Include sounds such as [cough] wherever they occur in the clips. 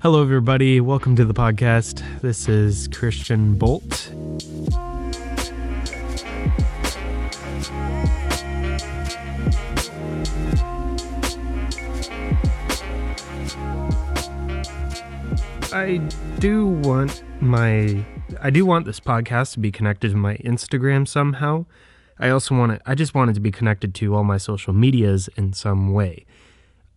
Hello, everybody. Welcome to the podcast. This is Christian Bolt. I do want my I do want this podcast to be connected to my Instagram somehow. I also want it I just want it to be connected to all my social medias in some way.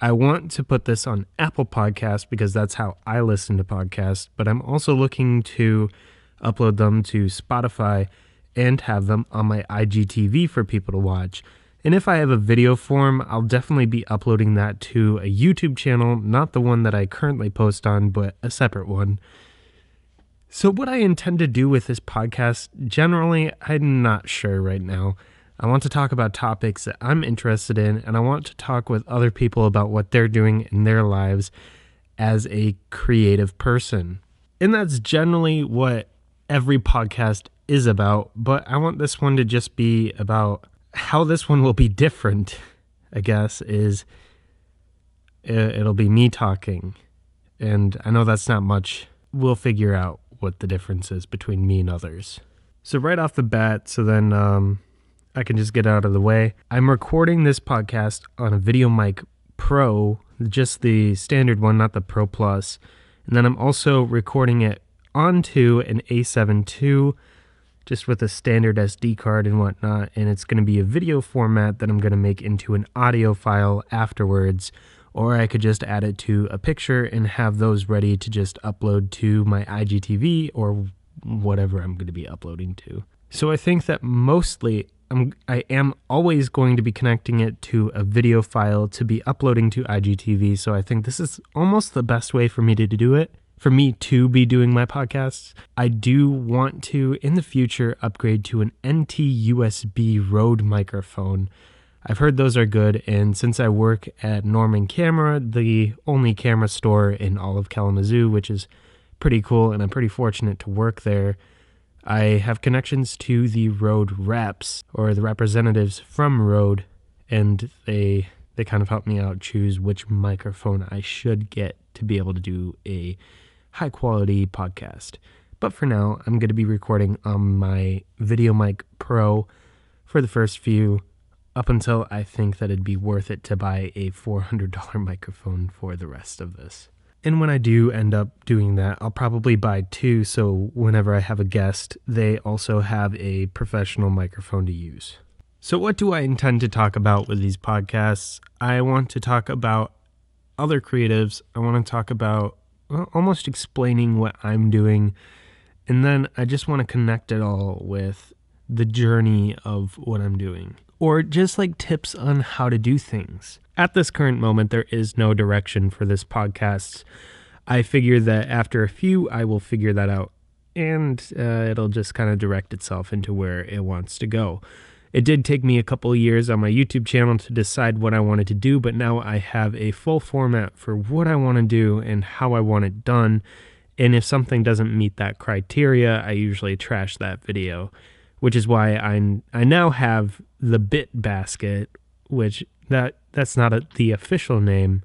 I want to put this on Apple Podcast because that's how I listen to podcasts, but I'm also looking to upload them to Spotify and have them on my IGTV for people to watch. And if I have a video form, I'll definitely be uploading that to a YouTube channel, not the one that I currently post on, but a separate one. So, what I intend to do with this podcast, generally, I'm not sure right now. I want to talk about topics that I'm interested in, and I want to talk with other people about what they're doing in their lives as a creative person. And that's generally what every podcast is about, but I want this one to just be about how this one will be different, I guess, is it'll be me talking. And I know that's not much. We'll figure out what the difference is between me and others. So, right off the bat, so then um, I can just get out of the way. I'm recording this podcast on a VideoMic Pro, just the standard one, not the Pro Plus. And then I'm also recording it onto an A7 II just with a standard SD card and whatnot. And it's going to be a video format that I'm going to make into an audio file afterwards. Or I could just add it to a picture and have those ready to just upload to my IGTV or whatever I'm going to be uploading to. So I think that mostly I'm, I am always going to be connecting it to a video file to be uploading to IGTV. So I think this is almost the best way for me to do it for me to be doing my podcasts. I do want to, in the future, upgrade to an NT USB Rode microphone. I've heard those are good, and since I work at Norman Camera, the only camera store in all of Kalamazoo, which is pretty cool, and I'm pretty fortunate to work there, I have connections to the Rode reps or the representatives from Rode, and they they kind of help me out choose which microphone I should get to be able to do a high quality podcast. But for now, I'm going to be recording on my VideoMic Pro for the first few up until I think that it'd be worth it to buy a $400 [laughs] microphone for the rest of this. And when I do end up doing that, I'll probably buy two so whenever I have a guest, they also have a professional microphone to use. So, what do I intend to talk about with these podcasts? I want to talk about other creatives. I want to talk about almost explaining what I'm doing. And then I just want to connect it all with the journey of what I'm doing, or just like tips on how to do things. At this current moment, there is no direction for this podcast. I figure that after a few, I will figure that out and uh, it'll just kind of direct itself into where it wants to go. It did take me a couple years on my YouTube channel to decide what I wanted to do, but now I have a full format for what I want to do and how I want it done. And if something doesn't meet that criteria, I usually trash that video, which is why I I now have the Bit Basket, which that that's not a, the official name,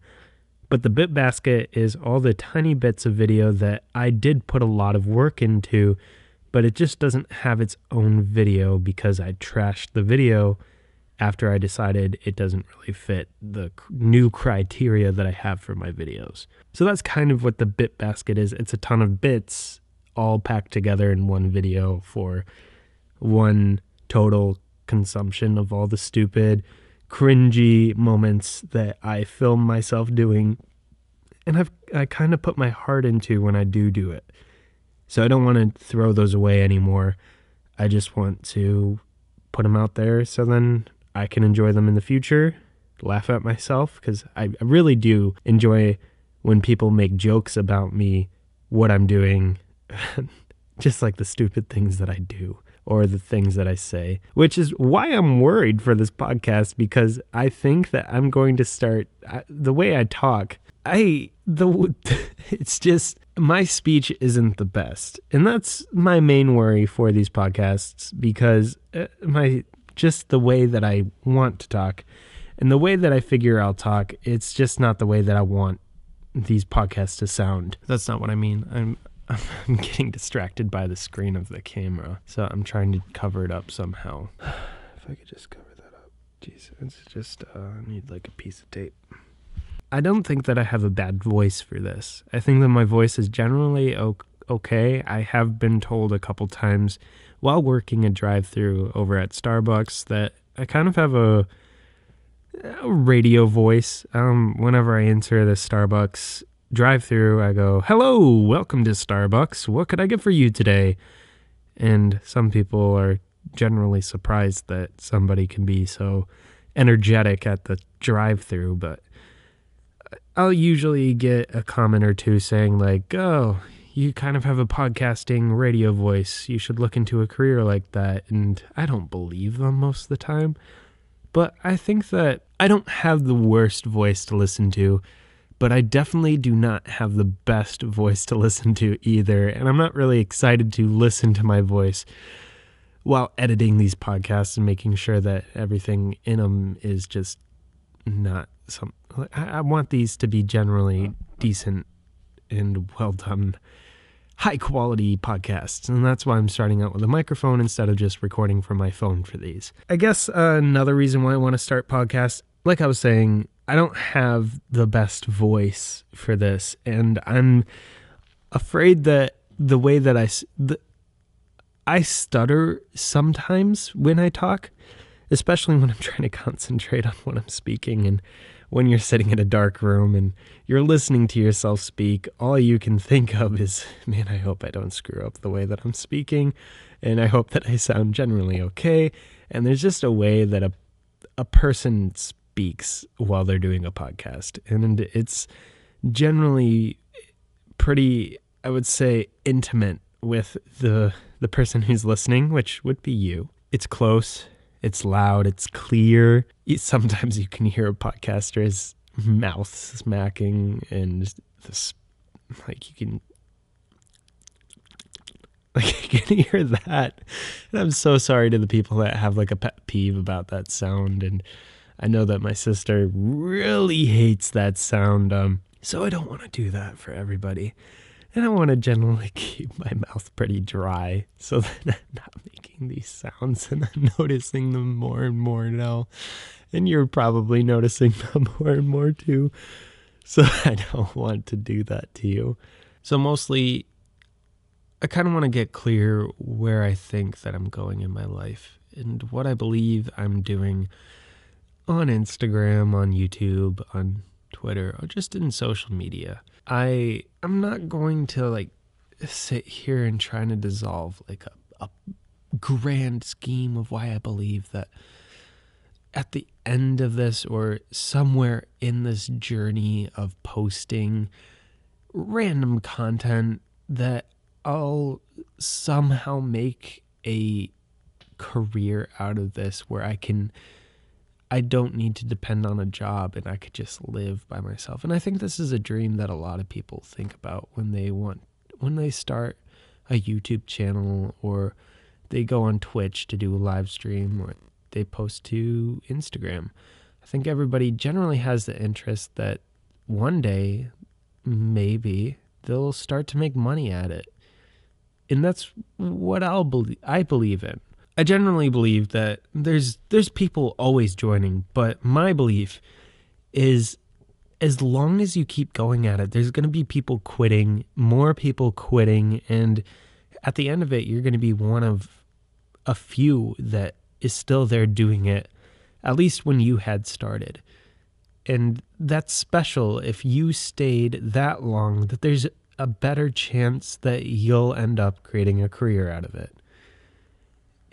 but the Bit Basket is all the tiny bits of video that I did put a lot of work into but it just doesn't have its own video because I trashed the video after I decided it doesn't really fit the new criteria that I have for my videos. So that's kind of what the bit basket is. It's a ton of bits all packed together in one video for one total consumption of all the stupid, cringy moments that I film myself doing. And I've I kind of put my heart into when I do do it. So I don't want to throw those away anymore. I just want to put them out there so then I can enjoy them in the future, laugh at myself, because I really do enjoy when people make jokes about me, what I'm doing, [laughs] just like the stupid things that I do or the things that I say, which is why I'm worried for this podcast because I think that I'm going to start the way I talk. I the [laughs] it's just my speech isn't the best. And that's my main worry for these podcasts because uh, my just the way that I want to talk and the way that I figure I'll talk, it's just not the way that I want these podcasts to sound. That's not what I mean. I'm [laughs] I'm getting distracted by the screen of the camera, so I'm trying to cover it up somehow. [sighs] if I could just cover that up. Jeez, it's just uh, I need like a piece of tape. I don't think that I have a bad voice for this. I think that my voice is generally okay. I have been told a couple times while working a drive-through over at Starbucks that I kind of have a, a radio voice. Um, whenever I enter the Starbucks drive through, I go, Hello, welcome to Starbucks. What could I get for you today? And some people are generally surprised that somebody can be so energetic at the drive through, but I'll usually get a comment or two saying, like, Oh, you kind of have a podcasting radio voice. You should look into a career like that. And I don't believe them most of the time. But I think that I don't have the worst voice to listen to but I definitely do not have the best voice to listen to either. And I'm not really excited to listen to my voice while editing these podcasts and making sure that everything in them is just not some. I, want these to be generally decent and well done, high quality podcasts. And that's why I'm starting out with a microphone instead of just recording from my phone for these. I guess another reason why I want to start podcasts, like I was saying, I don't have the best voice for this, and I'm afraid that the way that I the, I stutter sometimes when I talk, especially when I'm [laughs] trying to concentrate on what I'm speaking and when you're sitting in a dark room and you're listening to yourself speak, all you can think of is, man, I hope I don't screw up the way that I'm speaking, and I hope that I sound generally okay. And there's just a way that a a person speaks while they're doing a podcast. And it's generally pretty, I would say, intimate with the the person who's listening, which would be you. It's close, it's loud, it's clear. Sometimes you can hear a podcaster's mouth smacking and this like you can like [laughs] can hear that. And I'm so sorry to the people that have like a pet peeve about that sound and I know that my sister really hates that sound. Um, so I don't want to do that for everybody. And I want to generally [laughs] keep my mouth pretty dry so [laughs] that I'm not making these sounds and I'm noticing them more and more now. And you're probably noticing [laughs] them more and more too. So I don't want to do that to you. So mostly, I kind of want to get clear where I think that I'm going in my life and what I believe I'm doing on Instagram, on YouTube, on Twitter, or just in social media. I I'm not going to like sit here and trying to dissolve like a, a grand scheme of why I believe that at the end of this or somewhere in this journey of posting random content that I'll somehow make a career out of this where I can I don't need to depend on a job and I could just live by myself. And I think this is a dream that a lot of people think about when they want when they start a YouTube channel or they go on Twitch to do a live stream or they post to Instagram. I think everybody generally has the interest that one day maybe they'll start to make money at it. And that's what I'll believe I believe in. I generally believe that there's there's people always joining, but my belief is as long as you keep going at it, there's going to be people quitting, more people quitting, and at the end of it, you're going to be one of a few that is still there doing it, at least when you had started. And that's special if you stayed that long, that there's a better chance that you'll end up creating a career out of it.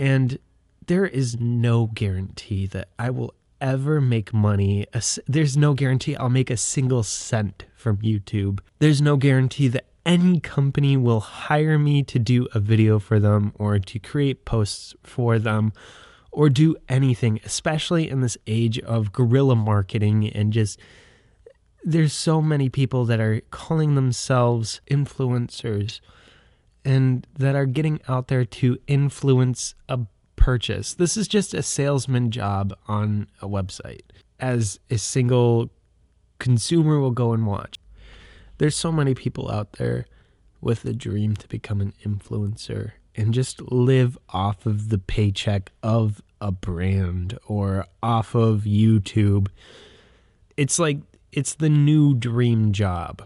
And there is no guarantee that I will ever make money. There's no guarantee I'll make a single cent from YouTube. There's no guarantee that any company will hire me to do a video for them or to create posts for them or do anything, especially in this age of guerrilla marketing and just there's so many people that are calling themselves influencers and that are getting out there to influence a purchase. This is just a salesman job on a website, as a single consumer will go and watch. There's so many people out there with a dream to become an influencer and just live off of the paycheck of a brand or off of YouTube. It's like it's the new dream job.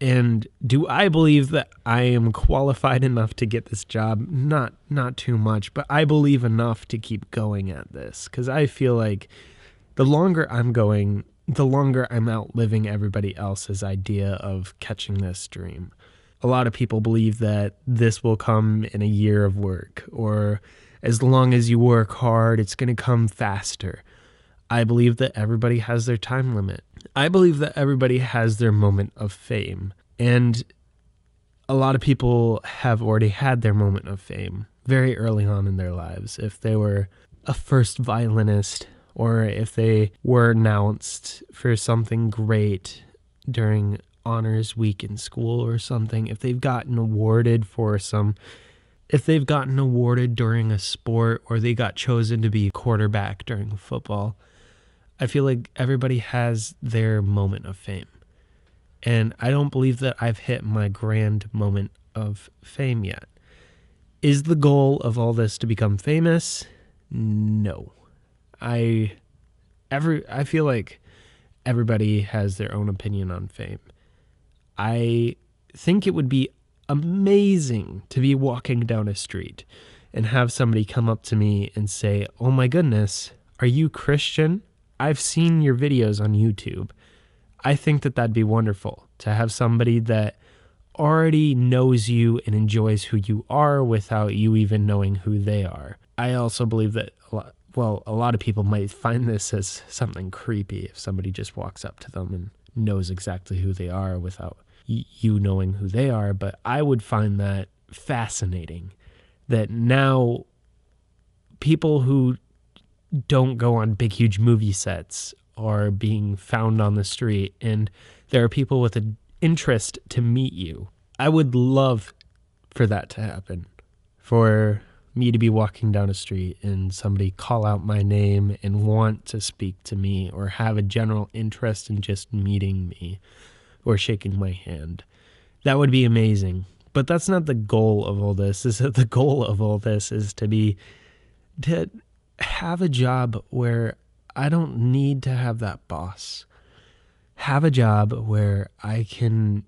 And do I believe that I am qualified enough to get this job? Not not too much, but I believe enough to keep going at this cuz I feel like the longer I'm going, the longer I'm outliving everybody else's idea of catching this dream. A lot of people believe that this will come in a year of work or as long as you work hard, it's going to come faster. I believe that everybody has their time limit. I believe that everybody has their moment of fame. And a lot of people have already had their moment of fame very early on in their lives. If they were a first violinist or if they were announced for something great during honors week in school or something, if they've gotten awarded for some if they've gotten awarded during a sport or they got chosen to be quarterback during football, I feel like everybody has their moment of fame. And I don't believe that I've hit my grand moment of fame yet. Is the goal of all this to become famous? No. I every I feel like everybody has their own opinion on fame. I think it would be amazing to be walking down a street and have somebody come up to me and say, "Oh my goodness, are you Christian?" I've seen your videos on YouTube. I think that that'd be wonderful to have somebody that already knows you and enjoys who you are without you even knowing who they are. I also believe that, a lot, well, a lot of people might find this as something creepy if somebody just walks up to them and knows exactly who they are without you knowing who they are. But I would find that fascinating that now people who don't go on big, huge movie sets are being found on the street, and there are people with an interest to meet you. I would love for that to happen, for me to be walking down a street and somebody call out my name and want to speak to me or have a general interest in just meeting me or shaking my hand. That would be amazing. But that's not the goal of all this. Is [laughs] that the goal of all this is to be to have a job where I don't need to have that boss. Have a job where I can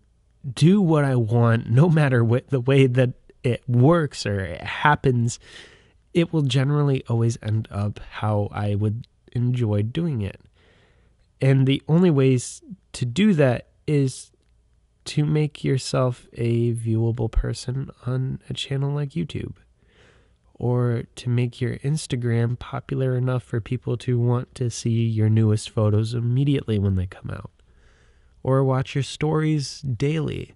do what I want, no matter what the way that it works or it happens. It will generally always end up how I would enjoy doing it. And the only ways to do that is to make yourself a viewable person on a channel like YouTube or to make your Instagram popular enough for people to want to see your newest photos immediately when they come out, or watch your stories daily.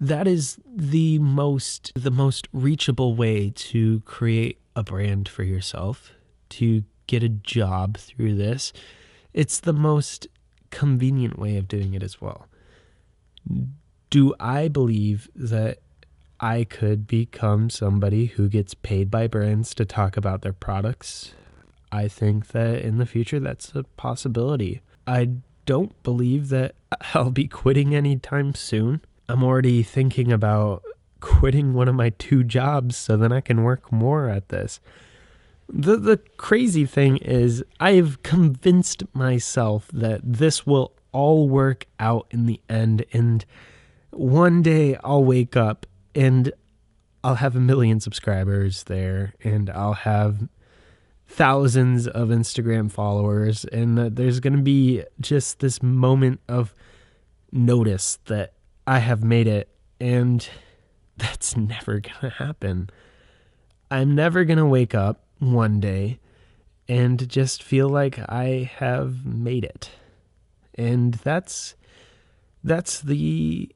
That is the most the most reachable way to create a brand for yourself, to get a job through this. It's the most convenient way of doing it as well. Do I believe that I could become somebody who gets paid by brands to talk about their products. I think that in the future that's a possibility. I don't believe that I'll be quitting anytime soon. I'm already thinking about quitting one of my two jobs so then I can work more at this. The the crazy thing is I've convinced myself that this will all work out in the end and one day I'll wake up and I'll have a million subscribers there and I'll have thousands of Instagram followers and there's going to be just this moment of notice that I have made it and [laughs] that's never going to happen. I'm never going to wake up one day and just feel like I have made it. And that's that's the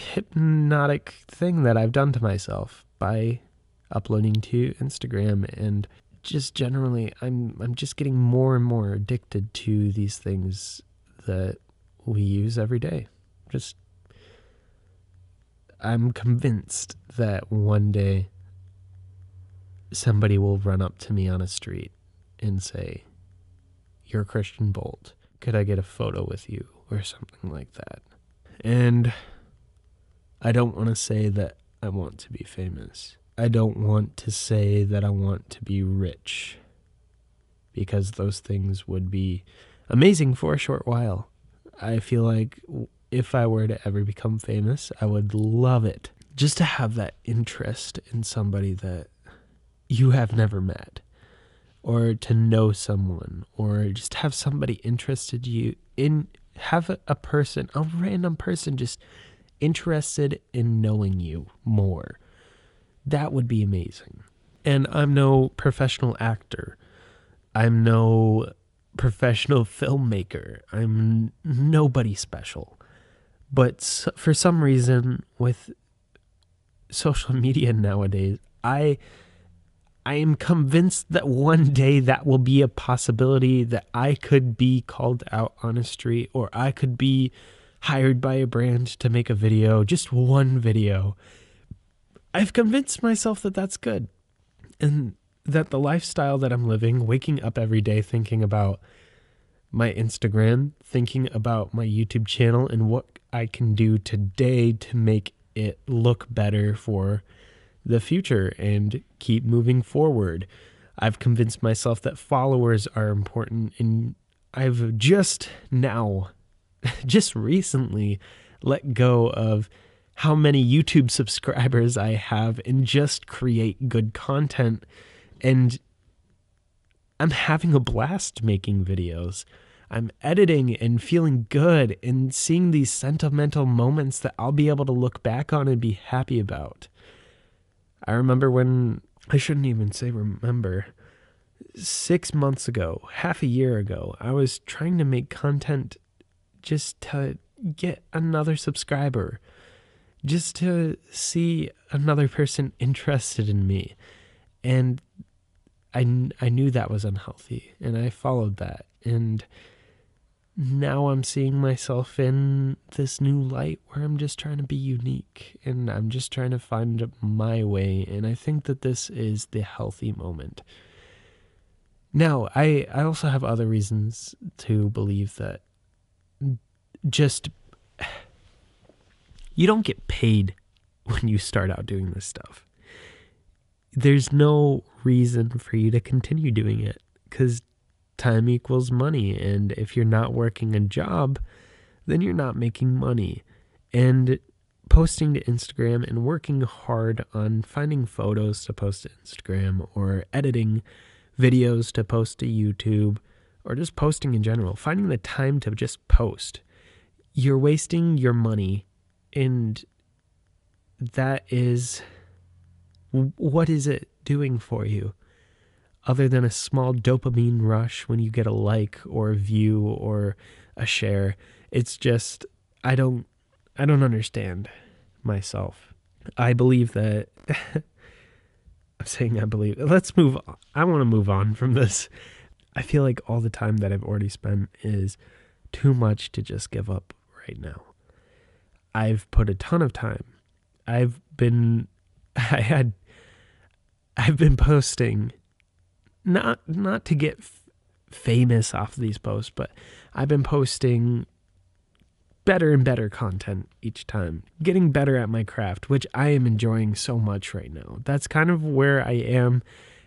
hypnotic thing that I've done to myself by uploading to Instagram and just generally I'm I'm just getting more and more addicted to these things that we use every day. Just I'm convinced that one day somebody will run up to me on a street and say, You're Christian Bolt. Could I get a photo with you? Or something like that. And I don't want to say that I want to be famous. I don't want to say that I want to be rich because those things would be amazing for a short while. I feel like if I were to ever become famous, I would love it just to have that interest in somebody that you have never met or to know someone or just have somebody interested you in have a, person a random person just interested in knowing you more. That would be amazing. And i'm no professional actor. I'm no professional filmmaker. I'm nobody special. But for some reason with social media nowadays i I am convinced that one day that will be a possibility that I could be called out on a street or I could be hired by a brand to make a video, just one video. I've convinced myself that that's good and that the lifestyle that I'm living, waking up every day thinking about my Instagram, thinking about my YouTube channel and what I can do today to make it look better for the future and keep moving forward. I've convinced myself that followers are important, and I've just now, [laughs] just recently, let go of how many YouTube subscribers I have and just create good content. And I'm having a blast making videos. I'm editing and feeling good and seeing these sentimental moments that I'll be able to look back on and be happy about. I remember when I shouldn't even say remember. Six months ago, half a year ago, I was trying to make content just to get another subscriber, just to see another person interested in me. And I, I knew that was unhealthy, and I followed that. And now I'm seeing myself in this new light where I'm just trying to be unique and I'm just trying to find my way. And I think that this is the healthy moment. Now, I, I also have other reasons to believe that just you don't get paid when you start out doing this stuff. There's no reason for you to continue doing it because time equals money. And if you're not working a job, then you're not making money. And posting to Instagram and working hard on finding photos to post to Instagram or editing videos to post to YouTube or just posting in general, finding the time to just post, you're wasting your money. And that is what is it doing for you? other than a small dopamine rush when you get a like or a view or a share. It's just I don't I don't understand myself. I believe that [laughs] I'm saying I believe. Let's move on. I want to move on from this. I feel like all the time that I've already spent is too much to just give up right now. I've put a ton of time. I've been [laughs] I had I've been posting not not to get f- famous off of these posts, but I've been posting better and better content each time, getting better at my craft, which I am enjoying so much right now. That's kind of where I am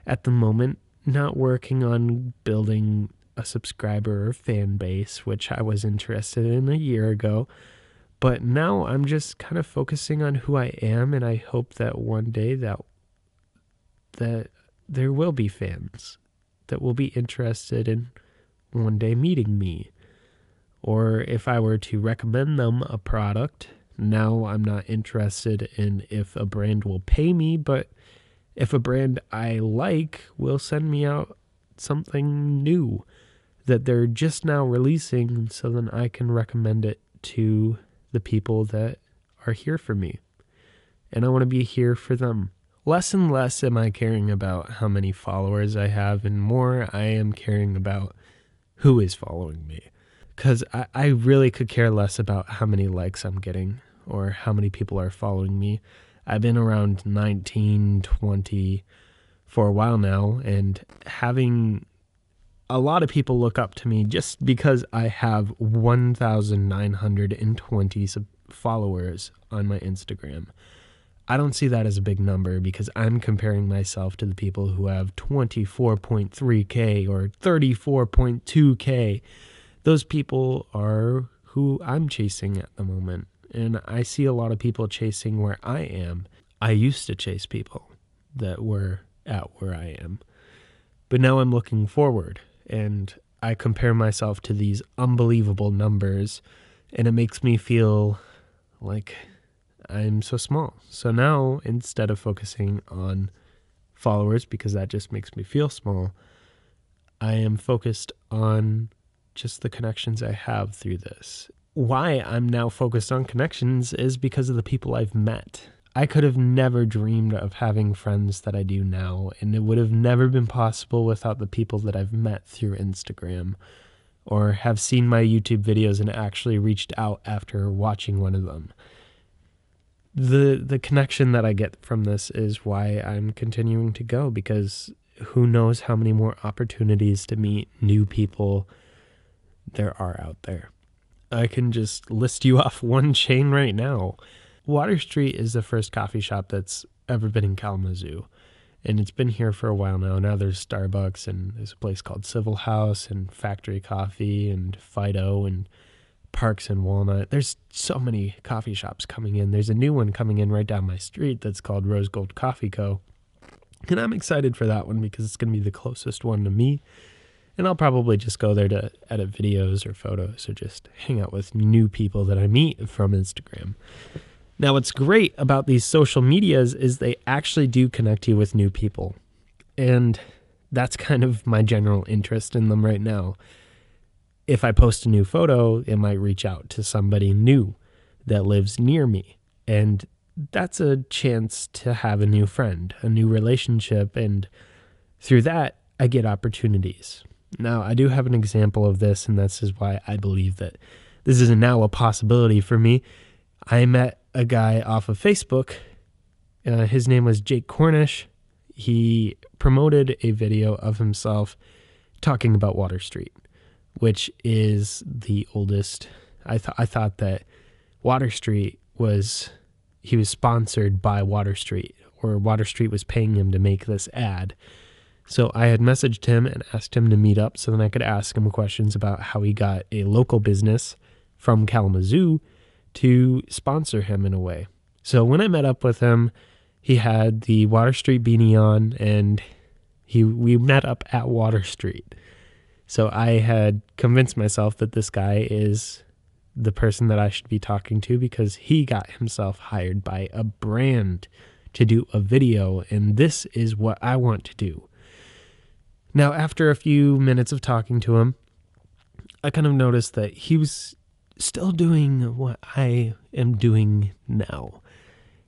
at the moment, not working on building a subscriber or fan base, which I was interested in a year ago. But now I'm just kind of focusing on who I am and I hope that one day that that there will be fans that will be interested in one day meeting me. Or if I were to recommend them a product, now I'm not interested in if a brand will pay me, but if a brand I like will send me out something new that they're just now releasing so then I can recommend it to the people that are here for me. And I want to be here for them less and less am I caring about how many followers I have, and more I am caring about who is following me. Because I, I really could care less about how many likes I'm getting or how many people are following me. I've been around 19, 20 for a while now, and having a lot of people look up to me just because I have 1,920 followers on my Instagram. I don't see that as a big number because I'm comparing myself to the people who have 24.3K or 34.2K. Those people are who I'm chasing at the moment. And I see a lot of people chasing where I am. I used to chase people that were at where I am. But now I'm looking forward and I compare myself to these unbelievable numbers and it makes me feel like I'm so small. So now instead of focusing on followers because that just makes me feel small, I am focused on just the connections I have through this. Why I'm now focused on connections is because of the people I've met. I could have never dreamed of having friends that I do now, and it would have never been possible without the people that I've met through Instagram or have seen my YouTube videos and actually reached out after watching one of them. The the connection that I get from this is why I'm continuing to go because who knows how many more opportunities to meet new people there are out there. I can just list you [laughs] off one chain right now. Water Street is the first coffee shop that's ever been in Kalamazoo. And it's been here for a while now. Now there's Starbucks and there's a place called Civil House and Factory Coffee and Fido and Parks and Walnut. There's so many coffee shops coming in. There's a new one coming in right down my street that's called Rose Gold Coffee Co. And I'm excited for that one because it's going to be the closest one to me. And I'll probably just go there to edit videos or photos or just hang out with new people that I meet from Instagram. Now, what's great about these social medias is they actually do connect you with new people. And that's kind of my general interest in them right now. If I post a new photo, it might reach out to somebody new that lives near me. And that's a chance to have a new friend, a new relationship. And through that, I get opportunities. Now, I do have an example of this, and this is why I believe that this is now a possibility for me. I met a guy off of Facebook. Uh, his name was Jake Cornish. He promoted a video of himself talking about Water Street, which is the oldest. I thought I thought that Water Street was he was sponsored by Water Street, or Water Street was paying him to make this ad. So I had messaged him and asked him to meet up so then I could ask him questions about how he got a local business from Kalamazoo to sponsor him in a way. So when I met up with him, he had the Water Street beanie on and he we met up at Water Street. So I had convinced myself that this guy is the person that I should be talking to because he got himself hired by a brand to do a video and this is what I want to do. Now after a few minutes of talking to him, I kind of noticed that he was still doing what I am doing now.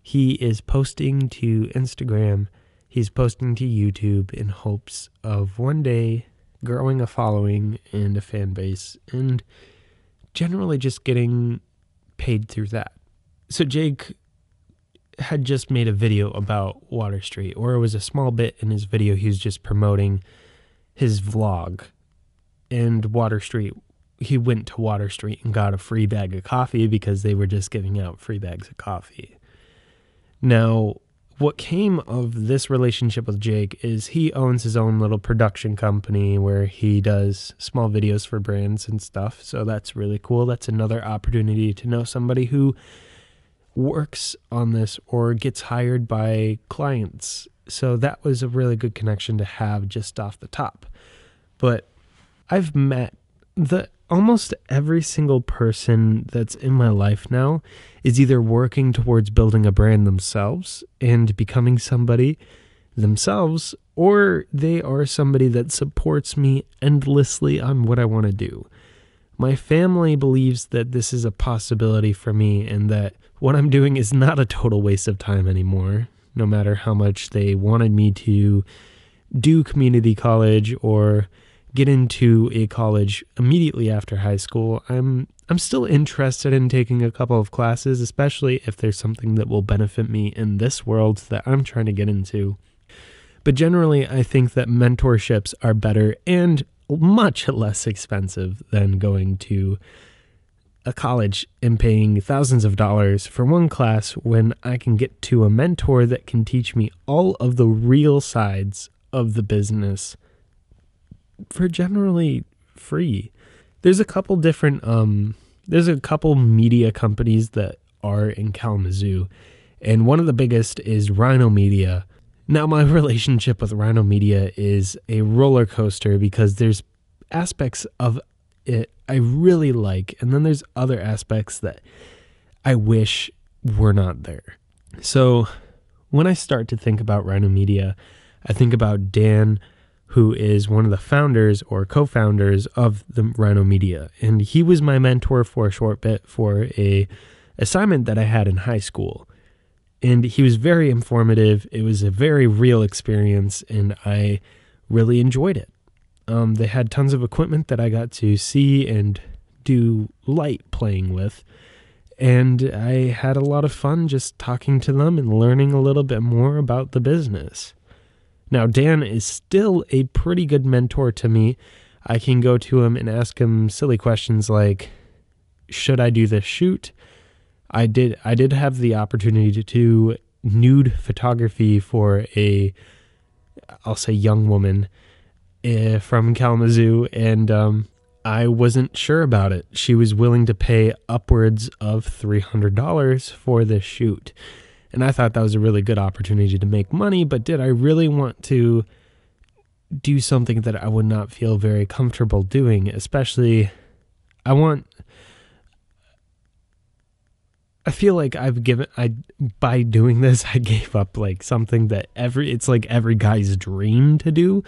He is posting to Instagram, he's posting to YouTube in hopes of one day growing a following and a fan base and generally just getting paid through that. So Jake had just made a video about Water Street, or it was a small bit in his video. He was just promoting his vlog. And Water Street he went to Water Street and got a free bag of coffee because they were just giving out free bags of coffee. Now, what came of this relationship with Jake is he owns his own little production company where he does small videos for brands and stuff. So that's really cool. That's another opportunity to know somebody who works on this or gets hired by clients. So that was a really good connection to have just off the top. But I've met the almost every single person that's in my life now is either working towards building a brand themselves and becoming somebody themselves, or they are somebody that supports me endlessly on what I want to do. My family believes that this is a possibility for me and that what I'm doing is not a total waste of time anymore, no matter how much they wanted me to do community college or get into a college immediately after high school, I'm I'm still interested in taking a couple of classes, especially if there's something that will benefit me in this world that I'm trying to get into. But generally, I think that mentorships are better and much less expensive than going to a college and paying thousands of dollars for one class when I can get to a mentor that can teach me all of the real sides of the business for generally free. There's a couple different um there's a couple media companies that are in Kalamazoo and one of the biggest is Rhino Media. Now my [laughs] relationship with Rhino Media is a roller coaster because there's aspects of it I really like, and then there's other aspects that I wish were not there. So when I start to think about Rhino Media, I think about Dan, who is one of the founders or co founders of the Rhino Media. And he was my mentor for a short bit for a assignment that I had in high school. And he was very informative. It was a very real experience, and I really enjoyed it. Um, they had tons of equipment that I got to see and do light playing with. And I had a lot of fun just talking to them and learning a little bit more about the business. Now, Dan is still a pretty good mentor to me. I can go to him and ask him silly questions like, should I do this shoot? I did I did have the opportunity to do nude photography for a I'll say young woman uh, from Kalamazoo, and um, I wasn't sure about it. She was willing to pay upwards of $300 for this shoot. And I thought that was a really good opportunity to make money, but did I really want to do something that I would not feel very comfortable doing? Especially, I want. I feel like I've given I by doing this I gave up like something that every it's like every guy's dream to do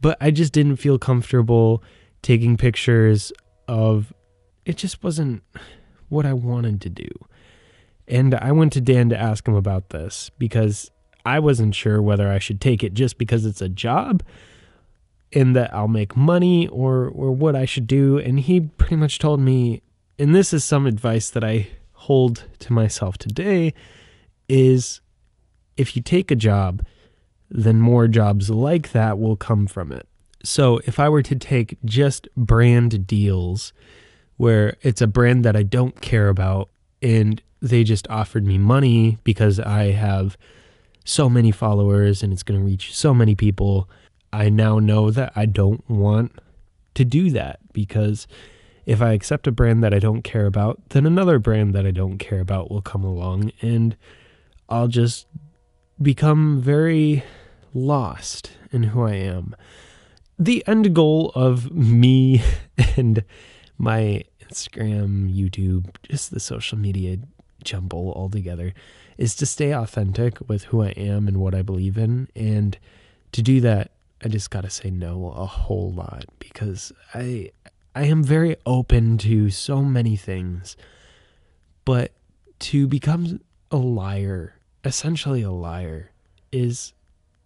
but I just didn't feel comfortable taking pictures of it just wasn't what I wanted to do. And I went to Dan to ask him about this because I wasn't sure whether I should take it just because it's a job and that I'll make money or or what I should do and he pretty much told me and this is some advice that I hold to myself today is if you take a job then more jobs like that will come from it. So if I were to take just brand deals where it's a brand that I don't care about and they just offered me money because I have so many followers and it's going to reach so many people, I now know that I don't want to do that because if I accept a brand that I don't care about, then another brand that I don't care about will come along and I'll just become very lost in who I am. The end goal of me [laughs] and my Instagram, YouTube, just the social media jumble all together is to stay authentic with who I am and what I believe in. And to do that, I just got to say no a whole lot because I I am very open to so many things. But to become a liar, essentially a liar, is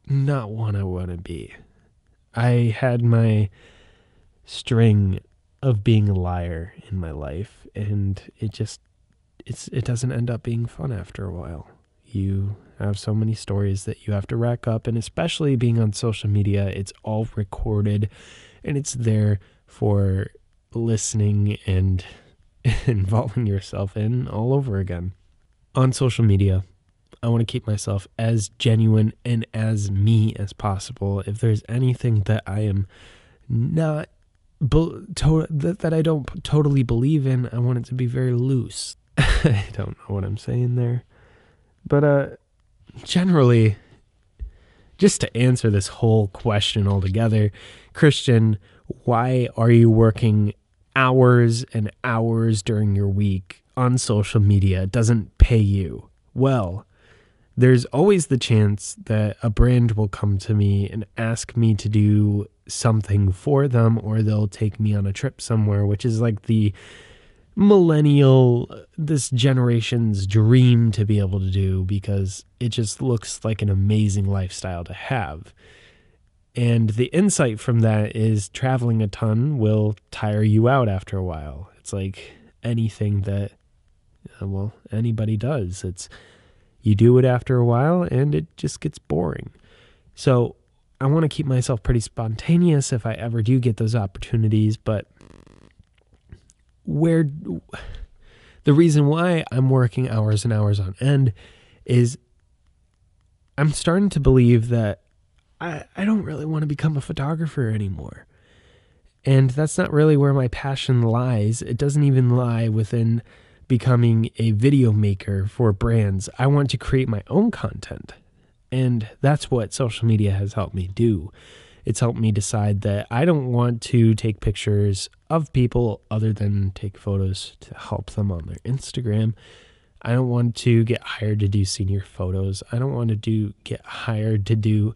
not one I want to be. I had my string of being a liar in my life and it just it's it doesn't end up being fun after a while. You have so many stories that you have to rack up and especially being on social media, it's all recorded and it's there for listening and [laughs] involving yourself in all over again. On social media, I want to keep myself as genuine and as me as possible. If there's anything that I am not be- to- that, that I don't totally believe in, I want it to be very loose. [laughs] I don't know what I'm saying there. But uh generally just to answer this whole question altogether, Christian, why are you working hours and hours during your week on social media? It doesn't pay you. Well, there's always the chance that a brand will come to me and ask me to do something for them, or they'll take me on a trip somewhere, which is like the millennial, this generation's dream to be able to do because it just looks like an amazing lifestyle to have. And the insight from that is traveling a ton will tire you out after a while. It's like anything that, uh, well, anybody does. It's, you do it after a while and it just gets boring. So I want to keep myself pretty spontaneous if I ever do get those opportunities, but where the reason why I'm working hours and hours on end is I'm starting to believe that I, I don't really want to become a photographer anymore. And that's not really where my passion lies. It doesn't even lie within becoming a video maker for brands. I want to create my own content. And that's what social media has helped me do. It's helped me decide that I don't want to take pictures of people other than take photos to help them on their Instagram. I don't want to get hired to do senior photos. I don't want to do get hired to do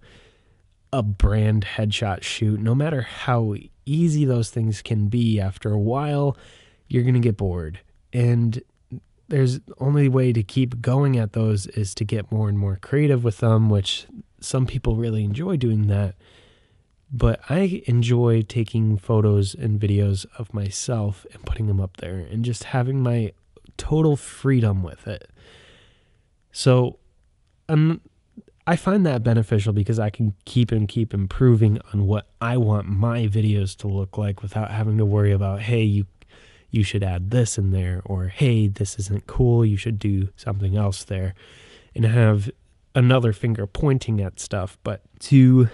a brand headshot shoot. No matter how easy those things can be, after a while, you're going to get bored. And there's only way to keep going at those is to get more and more creative with them, which some people really enjoy doing that. But I enjoy taking photos and videos of myself and putting them up there and just having my total freedom with it. So um, I find that beneficial because I can keep and keep improving on what I want my videos to look like without having to worry about, hey, you you should add this in there or hey, this isn't cool, you should do something else there and have another finger pointing at stuff, but to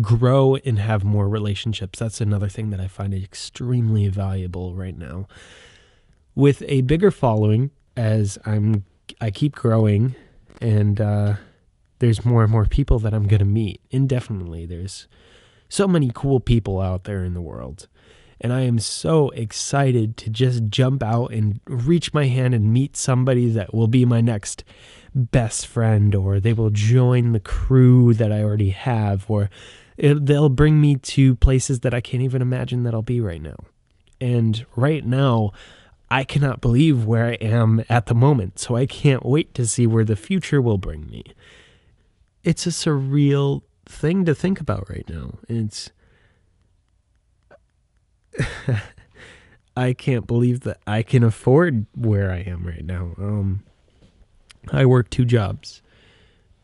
grow and have more relationships. That's another thing that I find extremely valuable right now. With a bigger following, as I'm, I keep growing, and uh, there's more and more people that I'm going to meet indefinitely. There's so many cool people out there in the world. And I am so excited to just jump out and reach my hand and meet somebody that will be my next best friend, or they will join the crew that I already have, or it, they'll bring me to places that I can't even imagine that I'll be right now. And right now, I cannot believe where I am at the moment, so I can't wait to see where the future will bring me. It's a surreal thing to think about right now. It's [laughs] I can't believe that I can afford where I am right now. Um, I work two jobs.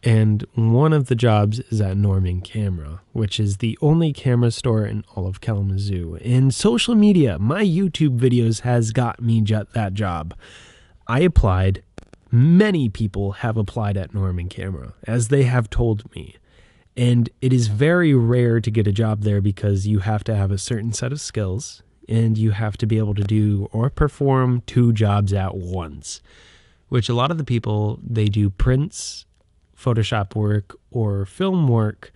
And one of the jobs is at Norman Camera, which is the only camera store in all of Kalamazoo. In social media, my YouTube videos has got me that job. I applied. Many people have applied at Norman Camera, as they have told me. And it is very rare to get a job there because you have to have a certain set of skills and you have to be able to do or perform two jobs at once which a lot of the people they do prints Photoshop work or film work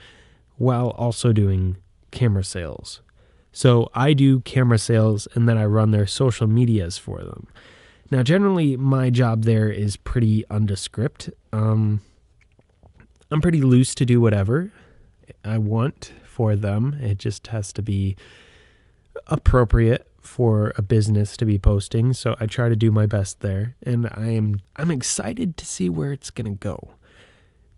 while also doing camera sales. So I do camera sales and then I run their social medias for them. Now, generally, my job there is pretty undescript. Um, I'm pretty loose to do whatever I want for them. It just has to be appropriate for a business to be posting. So I try to do my best there, and I am I'm excited to see where it's gonna go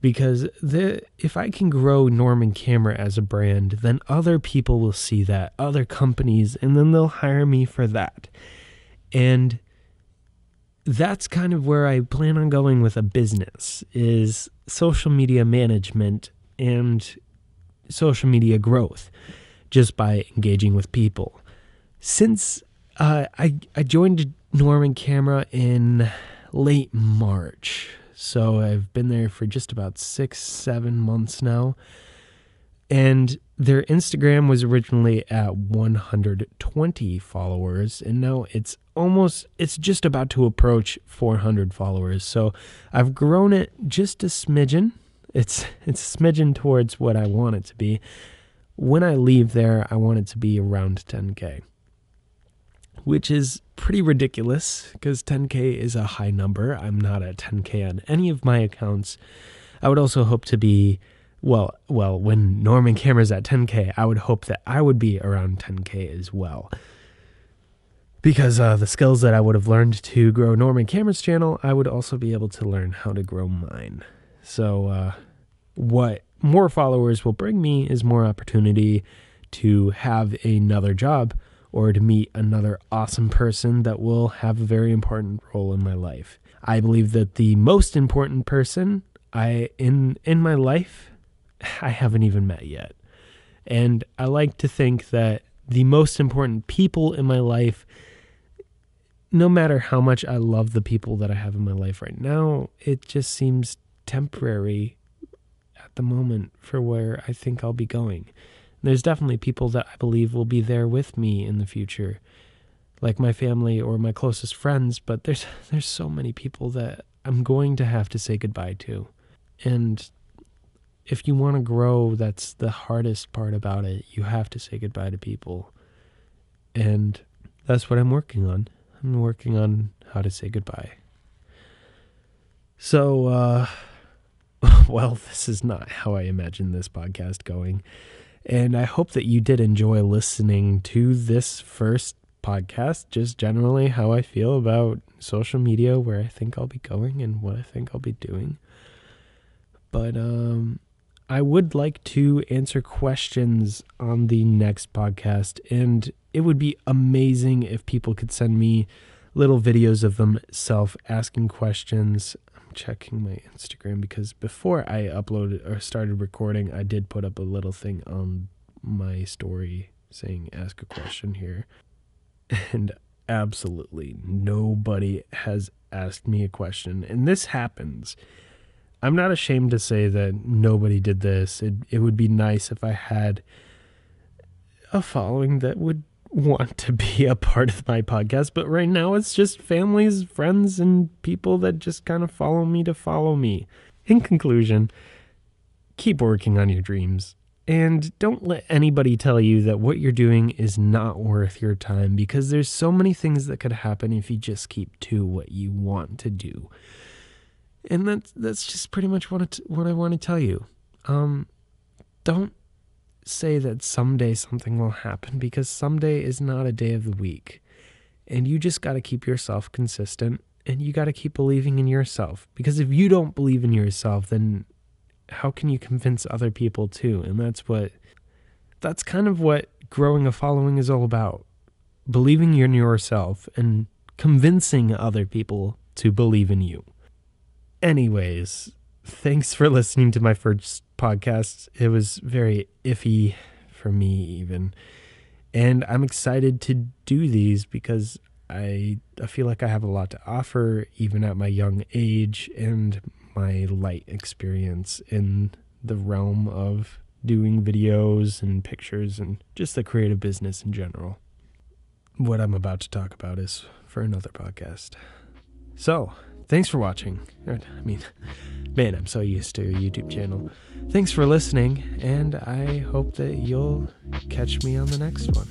because the if I can grow Norman Camera as a brand, then other people will see that, other companies, and then they'll hire me for that. And that's kind of where I plan on going with a business is social media management and social media growth just by engaging with people. Since uh, I I joined Norman Camera in late March so I've been there for just about six, seven months now. And their Instagram was originally at 120 followers, and now it's almost, it's just about to approach 400 followers. So I've grown it just a smidgen. It's [laughs] it's a smidgen towards what I want it to be. When I leave there, I want it to be around 10k which is pretty ridiculous because 10K is a high number. I'm not at 10K on any of my accounts. I would also hope to be, well, well, when Norman Camera's at 10K, I would hope that I would be around 10K as well. Because uh, the skills that I would have learned to grow Norman Camera's channel, I would also be able to learn how to grow mine. So, uh, what more followers will bring me is more opportunity to have another job or to meet another awesome person that will have a very important role in my life. I believe that the most important person I in in my life [sighs] I haven't even met yet. And I like to think that the most important people in my life no matter how much I love the people that I have in my life right now, it just seems temporary at the moment for where I think I'll be going. There's definitely people that I believe will be there with me in the future, like my family or my closest friends, but there's [laughs] there's so many people that I'm going to have to say goodbye to. And if you want to grow, that's the hardest part about it. You have to say goodbye to people. And that's what I'm working on. I'm working on how to say goodbye. So, uh, [laughs] well, this is not how I imagine this podcast going. And I hope that you did enjoy listening to this first podcast, just generally how I feel about social media, where I think I'll be going, and what I think I'll be doing. But um, I would like to answer questions on the next podcast, and it would be amazing if people could send me little videos of themselves asking questions. I'm checking my Instagram because before I uploaded or started recording, I did put up a little thing on my story saying ask a question here. And absolutely nobody has asked me a question. And this happens. I'm not ashamed to say that nobody did this. It it would be nice if I had a following that would want to be [laughs] a part of my podcast, but right now it's just families, friends, and people that just kind of follow me to follow me. In conclusion, keep working on your dreams. And don't let anybody tell you that what you're doing is not worth your time because there's so many things that could happen if you just keep to what you want to do. And that's that's just pretty much what it, what I want to tell you. Um, don't say that someday something will happen because someday is not a day of the week. And you just got to keep yourself consistent and you got to keep believing in yourself because if you don't believe in yourself then how can you convince other people too? And that's what that's kind of what growing a following is all about. Believing in yourself and convincing other people to believe in you. Anyways, thanks for listening to my first podcast. It was very iffy for me, even. And I'm excited to do these because I, I feel like I have a lot to offer, even at my young age and my light experience in the realm of doing videos and pictures and just the creative business in general. What I'm about to talk about is for another podcast. So, Thanks for watching. I mean, [laughs] man, I'm so used to a YouTube channel. Thanks for listening, and I hope that you'll catch me on the next one.